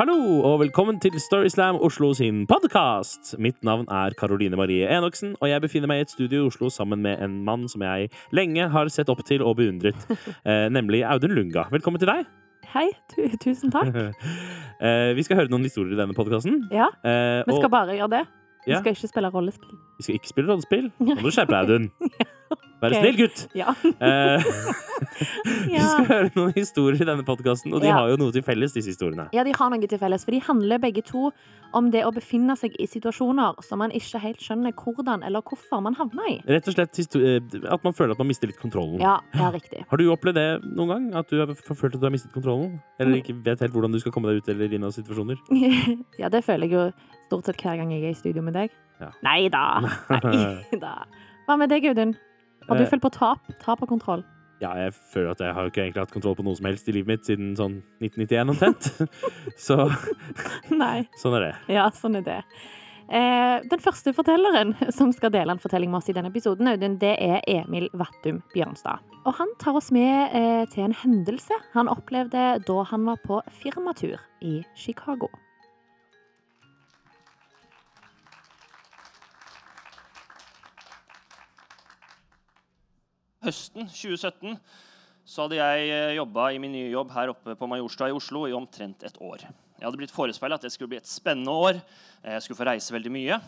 Hallo og velkommen til Storyslam Oslo sin podkast. Mitt navn er Karoline Marie Enoksen, og jeg befinner meg i et studio i Oslo sammen med en mann som jeg lenge har sett opp til og beundret, eh, nemlig Audun Lunga. Velkommen til deg. Hei, tu tusen takk. Eh, vi skal høre noen historier i denne podkasten. Ja, Eh, vi og skal bare gjøre det. Vi Ja. skal ikke spille rollespill. vi skal ikke spille rollespill. Nå må du skjerpe deg, Audun. Vær okay. snill, gutt. Ja. Eh, Vi skal høre noen historier i denne podkasten, og de Ja. har jo noe til felles, disse historiene. ja, de har noe til felles, for de handler begge to om det å befinne seg i situasjoner som man ikke helt skjønner hvordan eller hvorfor man havner i. Rett og slett eh, at man føler at man mister litt kontrollen. Ja, ja, riktig. Har du opplevd det noen gang? At du har følt at du har mistet kontrollen? Eller Mm. ikke vet helt hvordan du skal komme deg ut eller inn av situasjoner? Ja, det føler jeg jo stort sett hver gang jeg er i studio med deg. Ja. Nei da. Nei da. Hva med deg, Audun? Har du Eh, følt på tap? Tap av kontroll? Ja, jeg føler at jeg har ikke egentlig hatt kontroll på noe som helst i livet mitt siden sånn 1991 omtrent. Så Nei. sånn er det. Ja, sånn er det. Eh, den første fortelleren som skal dele en fortelling med oss i denne episoden, Audun, det er Emil Vattum Bjørnstad. Og han tar oss med eh, til en hendelse han opplevde da han var på firmatur i Chicago. Høsten 2017 så hadde jeg jobba i min nye jobb her oppe på Majorstua i Oslo i omtrent et år. Jeg hadde blitt forespeilet at det skulle bli et spennende år. Jeg skulle få reise veldig mye.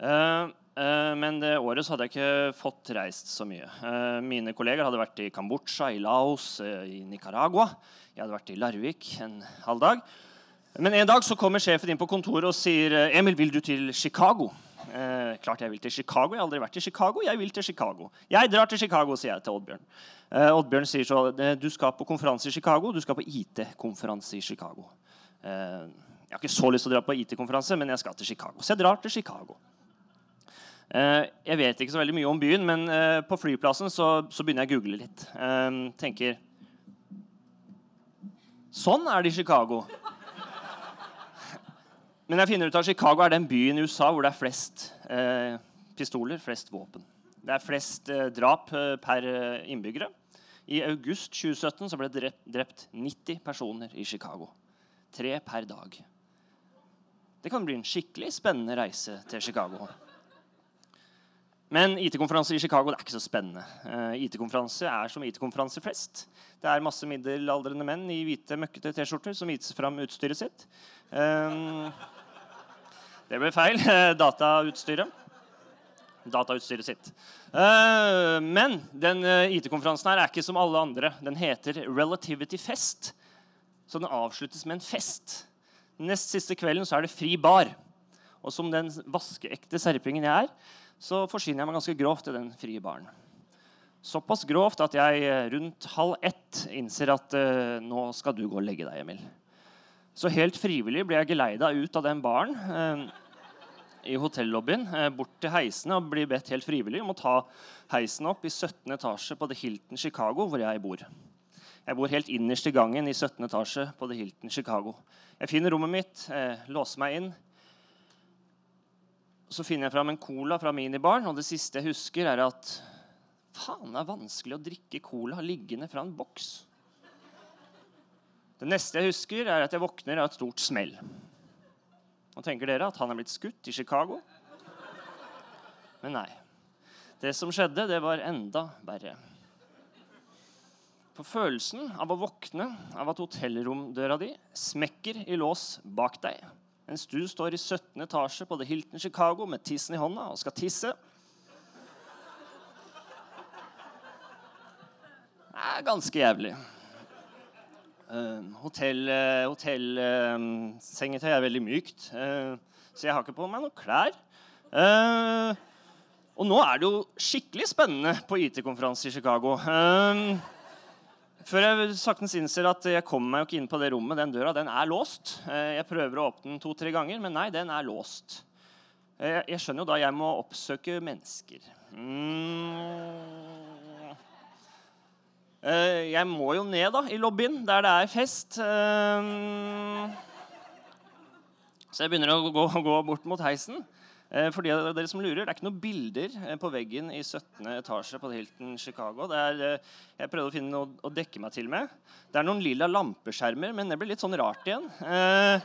Eh, eh, Men det året hadde jeg ikke fått reist så mye. Eh, Mine kolleger hadde vært i Kambodsja, i Laos, eh, i Nicaragua. Jeg hadde vært i Larvik en halv dag. Men en dag så kommer sjefen inn på kontoret og sier eh, Emil, vil du til Chicago? Eh, klart jeg vil til Chicago. Jeg har aldri vært i Chicago. Jeg vil til Chicago. Jeg drar til Chicago, sier jeg til Oddbjørn. Eh, Oddbjørn sier så eh, du skal på konferanse i Chicago. Du skal på IT-konferanse i Chicago. Eh, jeg har ikke så lyst til å dra på IT-konferanse, men jeg skal til Chicago. Så jeg drar til Chicago. Eh, jeg vet ikke så veldig mye om byen, men eh, på flyplassen så, så begynner jeg å google litt. Tenker Sånn er det i Chicago. Men jeg finner ut at Chicago er den byen i USA hvor det er flest eh, pistoler, flest våpen. Det er flest eh, drap eh, per eh, innbyggere. I august 2017 så ble det drept, drept 90 personer i Chicago. Tre per dag. Det kan bli en skikkelig spennende reise til Chicago. Men IT-konferanse i Chicago det er ikke så spennende. Uh, IT-konferanse er som IT-konferanse flest. Det er masse middelaldrende menn i hvite, møkkete T-skjorter som viser fram utstyret sitt. Um, det ble feil. Datautstyret. Datautstyret sitt. Eh, men den eh, IT-konferansen her er ikke som alle andre. Den heter Relativity Fest. Så den avsluttes med en fest. Nest siste kvelden så er det fri bar. Og som den vaskeekte serpingen jeg er, så forsyner jeg meg ganske grovt i den frie baren. Såpass grovt at jeg eh, rundt halv ett innser at nå skal du gå og legge deg, Emil. Så helt frivillig ble jeg geleida ut av den baren eh, i hotellobbyen, eh, bort til heisene og blir bedt helt frivillig om å ta heisen opp i 17. etasje på The Hilton Chicago, hvor jeg bor. Jeg bor helt innerst i gangen i 17. etasje på The Hilton Chicago. Jeg finner rommet mitt, eh, låser meg inn. Så finner jeg fram en cola fra minibaren, og det siste jeg husker, er at faen, det er vanskelig å drikke cola liggende fra en boks. Det neste jeg husker, er at jeg våkner av et stort smell. Nå tenker dere at han er blitt skutt i Chicago? Men nei. Det som skjedde, det var enda verre. For følelsen av å våkne av at hotellromdøra di smekker i lås bak deg mens du står i 17. etasje på The Hilton Chicago med tissen i hånda og skal tisse Det er ganske jævlig. Uh, hotell, uh, Hotellsengetøy er veldig mykt, så jeg har ikke på meg noen klær. Og nå er det jo skikkelig spennende på IT-konferanse i Chicago. Før jeg saktens innser at jeg kommer meg jo ikke inn på det rommet. Den døra den er låst. Jeg prøver å åpne den to-tre ganger, men nei, den er låst. Jeg skjønner jo da jeg må oppsøke mennesker. Mm. Eh, jeg må jo ned da, i lobbyen, der det er fest. Eh, så jeg begynner å gå, gå bort mot heisen. Eh, for de av dere som lurer, Det er ikke noen bilder på veggen i 17. etasje på Hilton Chicago. Det er, jeg prøvde å finne noe å dekke meg til med. Det er noen lilla lampeskjermer, men det blir litt sånn rart igjen. Eh,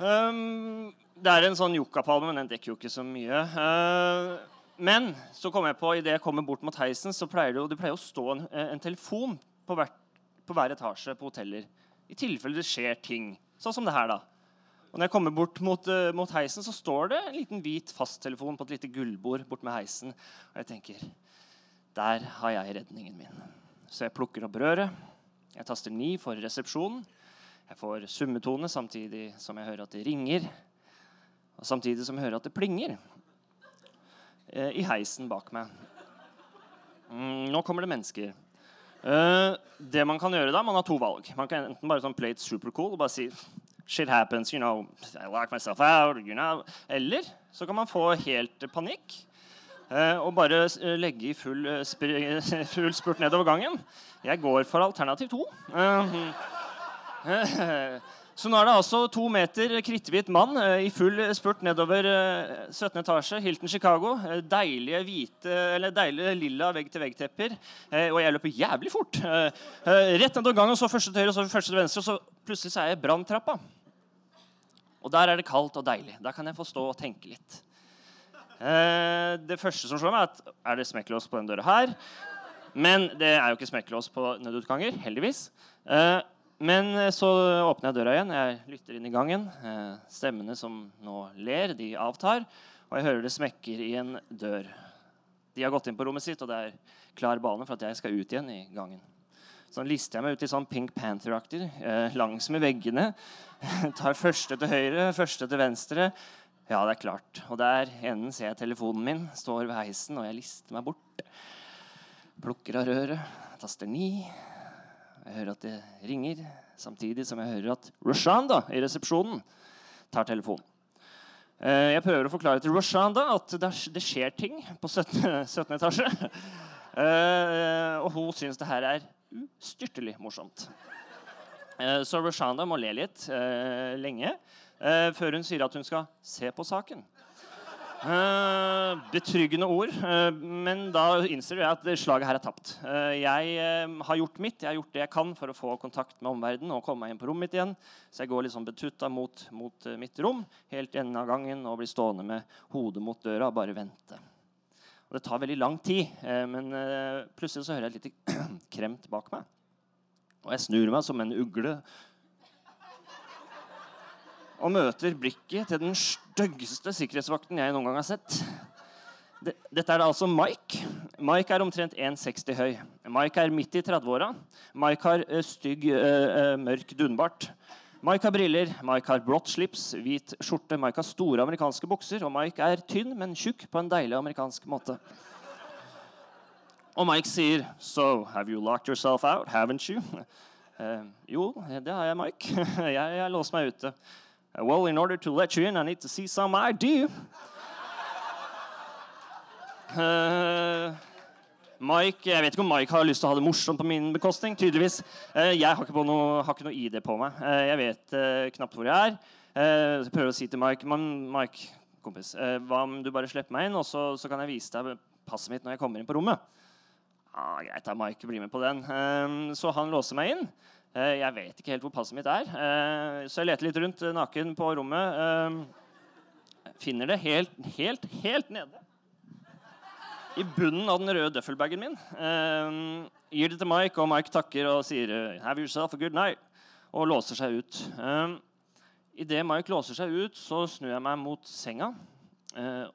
um, det er en sånn yuccapalme, men den dekker jo ikke så mye. Men så kom jeg på, idet jeg kommer bort mot heisen, så pleier det, det pleier å stå en, en telefon på, hvert, på hver etasje på hoteller. I tilfelle det skjer ting. Sånn som det her, da. Og når jeg kommer bort mot, uh, mot, heisen, så står det en liten hvit fasttelefon på et lite gullbord bort med heisen. Og jeg tenker Der har jeg redningen min. Så jeg plukker opp røret. Jeg taster 9 for resepsjonen. Jeg får summetone samtidig som jeg hører at det ringer. Og samtidig som jeg hører at det plinger i heisen bak meg. Mm, nå kommer det mennesker. Uh, det Man kan gjøre da, man har to valg. Man kan enten bare sånn play it super cool og bare si Shit happens, you know, I lock myself out, you know. Eller så kan man få helt panikk uh, og bare uh, legge i full, full, spurt nedover gangen. Jeg går for alternativ to. Så nå er det altså to meter kritthvit mann eh, i full spurt nedover eh, 17. etasje, Hilton Chicago. Eh, deilige hvite, eller deilige lilla vegg-til-vegg-tepper. Eh, og jeg løper jævlig fort. Eh, eh, rett nedover gangen, så første til høyre, så første til venstre. Og så plutselig så er jeg i branntrappa. Og der er det kaldt og deilig. Der kan jeg få stå og tenke litt. det første som slår meg, er at er det smekklås på den døra her? Men det er jo ikke smekklås på nødutganger, heldigvis. Eh, men eh, så åpner jeg døra igjen. Jeg lytter inn i gangen. Eh, stemmene som nå ler, de avtar. Og jeg hører det smekker i en dør. De har gått inn på rommet sitt, og det er klar bane for at jeg skal ut igjen i gangen. Så lister jeg meg ut i sånn Pink Panther-aktig langsmed langs med veggene. Tar første til høyre, første til venstre. Ja, det er klart. Og der enden ser jeg telefonen min. Står ved heisen, og jeg lister meg bort. Plukker av røret. Taster ni. Jeg hører at det ringer, samtidig som jeg hører at Roshanda i resepsjonen tar telefonen. Eh, jeg prøver å forklare til Roshanda at det skjer ting på 17. 17. etasje. Eh, og hun syns det her er ustyrtelig morsomt. Eh, så Roshanda må le litt lenge før hun sier at hun skal se på saken. Uh, betryggende ord. Uh, men da innser jeg at slaget her er tapt. Uh, jeg har gjort mitt. Jeg har gjort det jeg kan for å få kontakt med omverdenen og komme meg inn på rommet mitt igjen. Så jeg går litt sånn betutta mot, mot mitt rom helt i enden av gangen og blir stående med hodet mot døra og bare vente. Og det tar veldig lang tid, men plutselig så hører jeg et lite kremt bak meg. Og jeg snur meg som en ugle og møter blikket til den styggeste sikkerhetsvakten jeg noen gang har sett. Dette er altså Mike. Mike er omtrent 1,60 høy. Mike er midt i 30-åra. Mike har uh, stygg, uh, mørk dunbart. Mike har briller, Mike har blått slips, hvit skjorte, Mike har store amerikanske bukser, og Mike er tynn, men tjukk på en deilig amerikansk måte. Og Mike sier, So, have you locked yourself out, haven't you? Eh, jo, det har jeg, Mike. jeg har låst meg ute. Well, in order to let you in, I need to see some ID. Uh, Mike, Jeg vet ikke om Mike har lyst til å ha det morsomt på min bekostning. tydeligvis. Uh, jeg har ikke, noe, har ikke, noe, ID på meg. Uh, jeg vet knapt hvor jeg er. jeg prøver å si til Mike Mike, kompis, hva om du bare slipper meg inn, og så, så, kan jeg vise deg passet mitt når jeg kommer inn på rommet? Ah, greit, da, Mike blir med på den. så han låser meg inn. Eh, jeg vet ikke helt hvor passet mitt er, eh, så jeg leter litt rundt eh, naken på rommet. Finner det helt, helt, helt nede. I bunnen av den røde duffelbagen min. Gir det til Mike, og Mike takker og sier 'Have yourself a good night', og låser seg ut. Idet Mike låser seg ut, så snur jeg meg mot senga.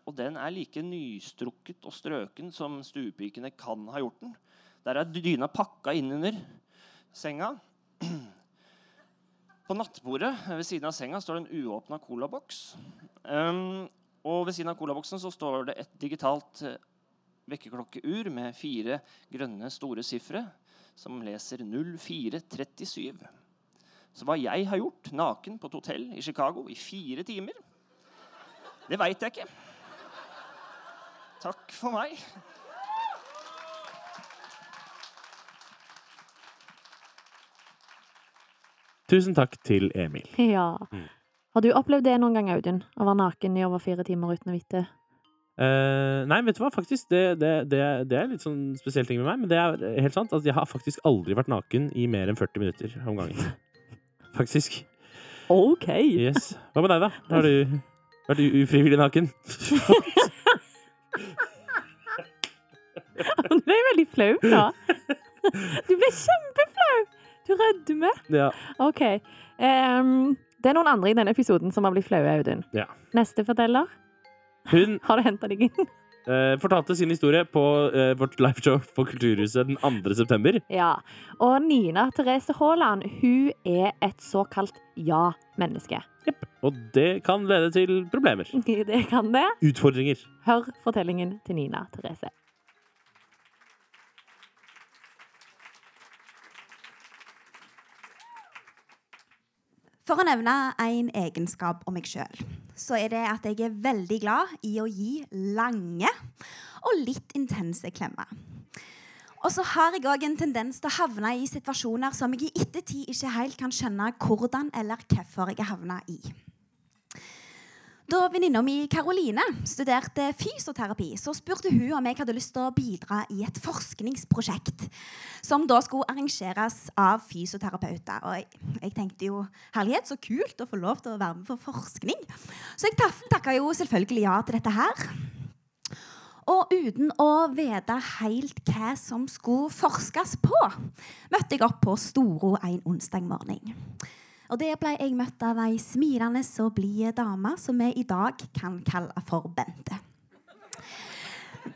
Og den er like nystrukket og strøken som stuepikene kan ha gjort den. Der er dyna pakka innunder senga. På nattbordet ved siden av senga står det en uåpna colaboks. Um, og ved siden av colaboksen så står det et digitalt uh, vekkerklokkeur med fire grønne, store sifre som leser 0437. Så hva jeg har gjort naken på et hotell i Chicago i fire timer, det veit jeg ikke. Takk for meg. Tusen takk til Emil. Ja. Mm. Har du opplevd det noen gang, Audun? Å være naken i over fire timer uten å vite? Uh, nei, vet du hva, faktisk, det, det, det, det er litt sånn spesiell ting med meg, men det er helt sant at jeg har faktisk aldri vært naken i mer enn 40 minutter om gangen. Faktisk. OK! Yes. Hva med deg, da? Har du vært ufrivillig naken? Du ble veldig flau da. Du ble kjempeflau! Du rødmer. Ja. OK. Um, det er noen andre i denne episoden som har blitt flaue, Audun. Ja. Neste forteller. Hun Har du henta deg inn? Uh, fortalte sin historie på uh, vårt liveshow på Kulturhuset den 2. september. Ja. Og Nina Therese Haaland, hun er et såkalt ja-menneske. Og det kan lede til problemer. Det kan det. Utfordringer. Hør fortellingen til Nina Therese. For å nevne en egenskap om meg sjøl, så er det at jeg er veldig glad i å gi lange og litt intense klemmer. Og så har jeg òg en tendens til å havne i situasjoner som jeg i ettertid ikke helt kan skjønne hvordan eller hvorfor jeg havna i. Da venninna mi Karoline studerte fysioterapi, så spurte hun om jeg hadde lyst til å bidra i et forskningsprosjekt som da skulle arrangeres av fysioterapeuter. Og jeg, tenkte jo herlighet, så kult å få lov til å være med på forskning. Så jeg takka jo selvfølgelig ja til dette her. Og uten å vite helt hva som skulle forskes på, møtte jeg opp på Storo en onsdag morgen. Og der ble jeg møtt av ei smilende og blid dame som vi i dag kan kalle for Bente.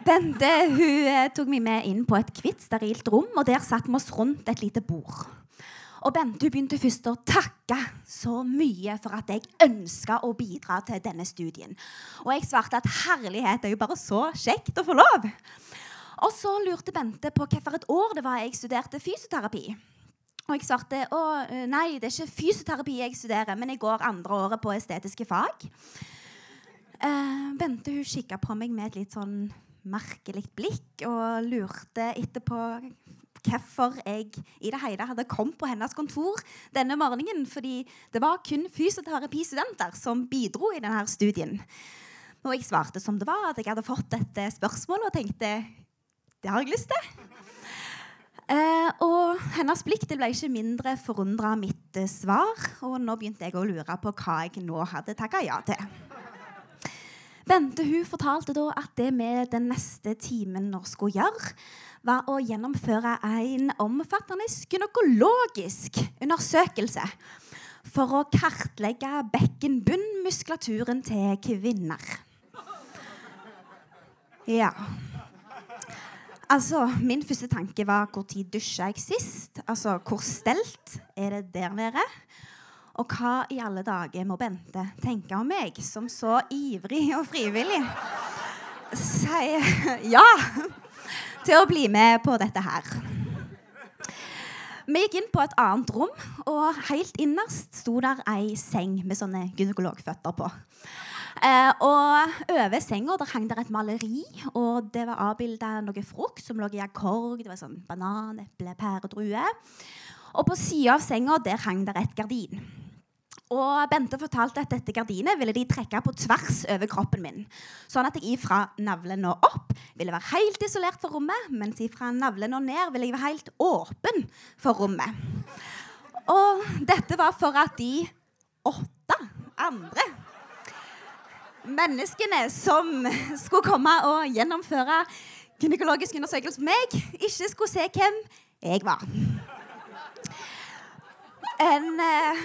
Bente hun eh, tok meg med inn på et hvitt, sterilt rom, og der satt vi oss rundt et lite bord. Og Bente begynte først å takke så mye for at jeg ønska å bidra til denne studien. Og jeg svarte at herlighet, det er jo bare så kjekt å få lov. Og så lurte Bente på hvilket år det var jeg studerte fysioterapi. Og jeg svarte å nei, det er ikke fysioterapi jeg studerer, men jeg går andre året på estetiske fag. Eh, Bente hun kikka på meg med et litt sånn merkelig blikk og lurte etterpå hvorfor jeg i det hele hadde kommet på hennes kontor denne morgenen. Fordi det var kun fysioterapistudenter som bidro i denne studien. Og jeg svarte som det var, at jeg hadde fått dette spørsmålet og tenkte det har jeg lyst til. Eh, og hennes blikk det ble ikke mindre forundra av mitt eh, svar. Og nå begynte jeg å lure på hva jeg nå hadde takka ja til. Bente hun fortalte da at det vi den neste timen nå skulle gjøre, var å gjennomføre en omfattende gynekologisk undersøkelse for å kartlegge bekkenbunnmuskulaturen til kvinner. Ja. Altså, Min første tanke var hvor tid dusja jeg sist? Altså, Hvor stelt er det der nede? Og hva i alle dager må Bente tenke om meg, som så ivrig og frivillig sier ja til å bli med på dette her? Vi gikk inn på et annet rom, og helt innerst sto der ei seng med sånne gynekologføtter på. Eh, og over senga der hang der et maleri, og det var avbilda noe frukt som lå i akkord. Det var sånn banan, eple, pære, drue. Og på sida av senga der hang der et gardin. Og Bente fortalte at dette gardinet ville de trekke på tvers over kroppen min. Sånn at jeg ifra navlen og opp ville være helt isolert for rommet, mens ifra navlen og ned ville jeg være helt åpen for rommet. Og dette var for at de åtte andre menneskene som skulle komme og gjennomføre gynekologisk undersøkelse på meg, ikke skulle se hvem jeg var. En eh,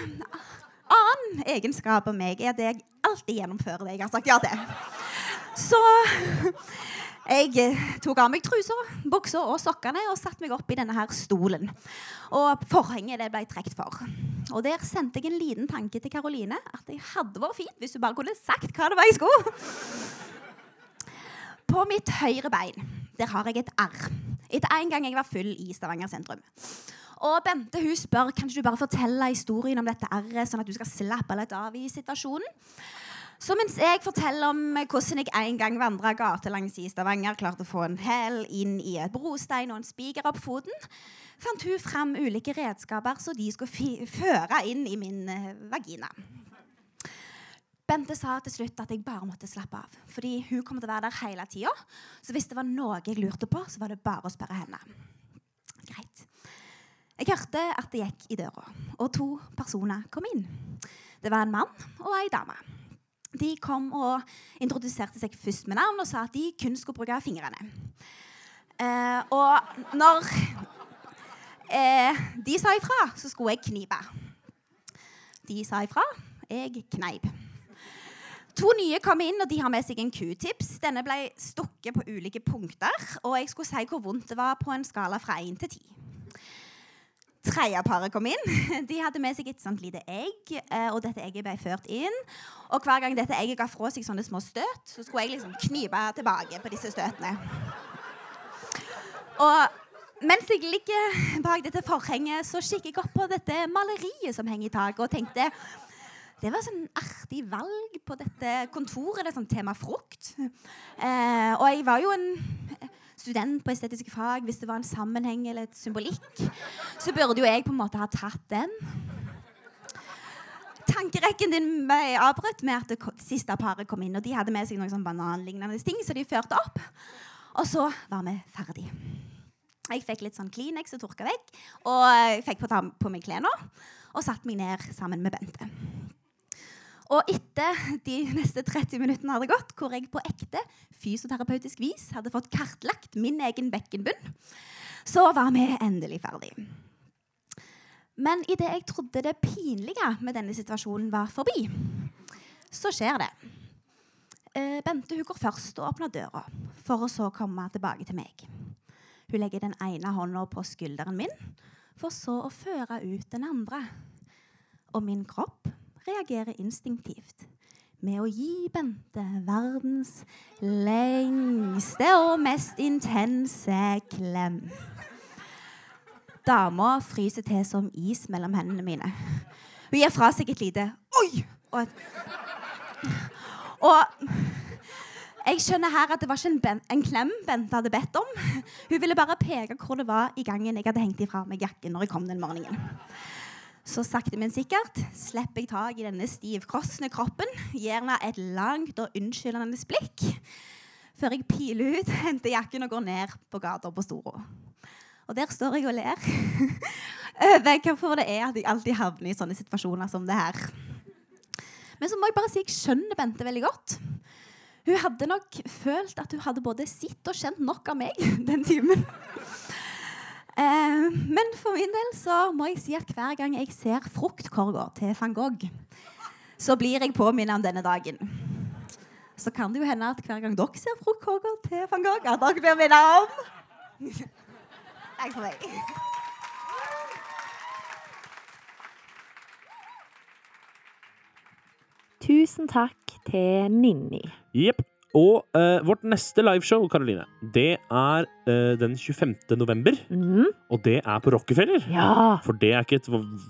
annen egenskap av meg er at jeg alltid gjennomfører det jeg har sagt ja til. Så jeg eh, tok av meg trusa, buksa og sokkene og satte meg opp i denne her stolen. Og forhenget det ble trukket for. Og der sendte jeg en liten tanke til Karoline at det hadde vært fint hvis hun bare kunne sagt hva det var jeg skulle. På mitt høyre bein der har jeg et arr. Etter en gang jeg var full i Stavanger sentrum. Og Bente hun spør kan du bare fortelle historien om dette arret, sånn at du skal slappe litt av i situasjonen. Så mens jeg forteller om hvordan jeg en gang vandra gatelangs i Stavanger, klarte å få en hæl inn i et brostein og en spiker opp foten, fant hun fram ulike redskaper så de skulle føre inn i min eh, vagina. Bente sa til slutt at jeg bare måtte slappe av. Fordi hun kommer til å være der hele tida. Så hvis det var noe jeg lurte på, så var det bare å spørre henne. Greit. Jeg hørte at det gikk i døra, og to personer kom inn. Det var en mann og ei dame. De kom og introduserte seg først med navn og sa at de kun skulle bruke fingrene. Eh, og når eh, de sa ifra, så skulle jeg knipe. De sa ifra, jeg kneip. To nye kom inn, og de har med seg en q-tips. Denne ble stukket på ulike punkter, og jeg skulle si hvor vondt det var på en skala fra 1 til 10. Tredje paret kom inn. De hadde med seg et sånt lite egg, eh, og dette egget ble ført inn. Og hver gang dette egget ga fra seg sånne små støt, så skulle jeg liksom knipe tilbake på disse støtene. Og mens jeg ligger bak dette forhenget, så kikker jeg opp på dette maleriet som henger i taket, og tenkte det var sånn artig valg på dette kontoret. Det er sånn tema frukt. Eh, og jeg var jo en student på estetiske fag. Hvis det var en sammenheng eller et symbolikk, så burde jo jeg på en måte ha tatt den. Tankerekken din ble avbrutt med at det siste paret kom inn. Og de hadde med seg noen sånn bananlignende ting, så de førte opp. Og så var vi ferdig. Jeg fikk litt sånn Kleenex og tørka vekk. Og jeg fikk på, på meg klærne og satte meg ned sammen med Bente. Og etter de neste 30 minuttene hadde gått, hvor jeg på ekte fysioterapeutisk vis hadde fått kartlagt min egen bekkenbunn, så var vi endelig ferdig. Men idet jeg trodde det pinlige med denne situasjonen var forbi, så skjer det. Eh, Bente hun går først og åpner døra, for å så komme tilbake til meg. Hun legger den ene hånda på skulderen min, for så å føre ut den andre. Og min kropp reagerer instinktivt med å gi Bente verdens lengste og mest intense klem. Dama fryser til som is mellom hendene mine. Hun gir fra seg et lite 'oi' og et Og jeg skjønner her at det var ikke en, ben, en klem Bente hadde bedt om. Hun ville bare peke hvor det var i gangen jeg hadde hengt ifra meg jakken når jeg kom den morgenen. Så sakte, men sikkert slipper jeg tak i denne stivkrossende kroppen, gir meg et langt og unnskyldende blikk, før jeg piler ut, henter jakken og går ned på gata på Storo. Og der står jeg og ler over hvorfor det er at jeg alltid havner i sånne situasjoner som det her. Men så må jeg bare si jeg skjønner Bente veldig godt. Hun hadde nok følt at hun hadde både sett og kjent nok av meg den timen. Eh, men for min del så må jeg si at hver gang jeg ser fruktkorger til van Gogh, så blir jeg påminnet om denne dagen. Så kan det jo hende at hver gang dere ser fruktkorger til van Gogh, at dere blir minnet om Takk for meg. Tusen takk til Ninni. Jepp. Og uh, vårt neste liveshow, Karoline, det er uh, den 25. november. Mm, Og det er på Rockefeller. ja. For det er ikke et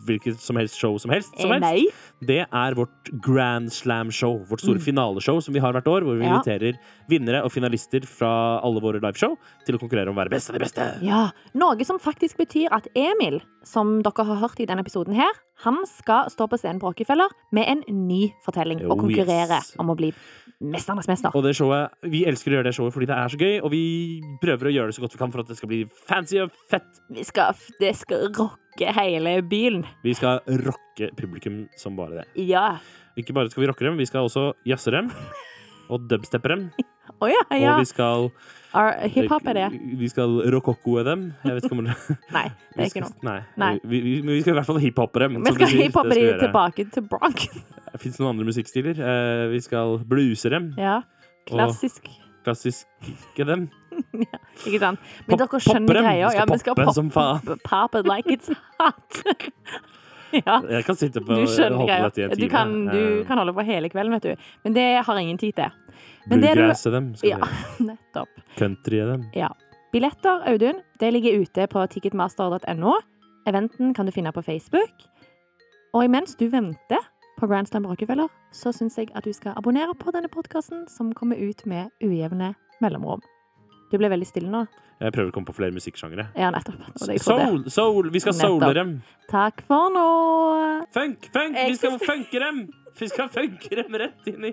hvilket som helst show som helst. Som Eh, helst. nei. Det er vårt Grand Slam-show. Vårt store Mm. finaleshow som vi har hvert år. Hvor vi Ja. inviterer vinnere og finalister fra alle våre liveshow til å konkurrere om å være best av de beste. Ja, Noe som faktisk betyr at Emil, som dere har hørt i denne episoden her, han skal stå på scenen på Rockefeller med en ny fortelling og Oh, konkurrere yes. om å bli mesternes mester. Og det showet, Vi elsker å gjøre det showet fordi det er så gøy, og vi prøver å gjøre det så godt vi kan for at det skal bli fancy og fett. Vi skal, det skal rocke hele byen. Vi skal rocke publikum som bare det. Ja. Ikke bare skal vi rocke dem, vi skal også jazze dem. Og dubsteppe dem. Å ja, ja. Og vi skal Hiphop er det. Vi skal rokokkoe dem. Jeg vet ikke om det Nei, det er ikke noe. Nei. Nei. Vi, vi, men vi skal i hvert fall hiphoppe dem. Vi skal hiphoppe Det de skal vi gjøre. tilbake til Bronx. Fins det noen andre musikkstiler? Eh, vi skal bluse dem. Ja. Klassisk. Klassiske dem. Ikke sant? Men Pop- dere skjønner greia. Ja, vi skal poppe pop, som faen. pop it like it's hot. ja. Jeg kan sitte på holde dette i en time. Du kan, du kan holde på hele kvelden, vet du. Men det har ingen tid til. Bluegrasse dem. Skal Ja, vi. nettopp. Countrye dem. Ja. Billetter, Audun, det ligger ute på ticketmaster.no. Eventen kan du finne på Facebook. Og imens du venter på Grand Slam Rockefeller, så syns jeg at du skal abonnere på denne podkasten, som kommer ut med ujevne mellomrom. Du ble veldig stille nå. Jeg prøver å komme på flere musikksjangere. Ja, nettopp. Det det. Soul! soul, Vi skal soule dem. Takk for nå. Funk! funk, Vi skal funke dem! Vi skal funke dem rett inn i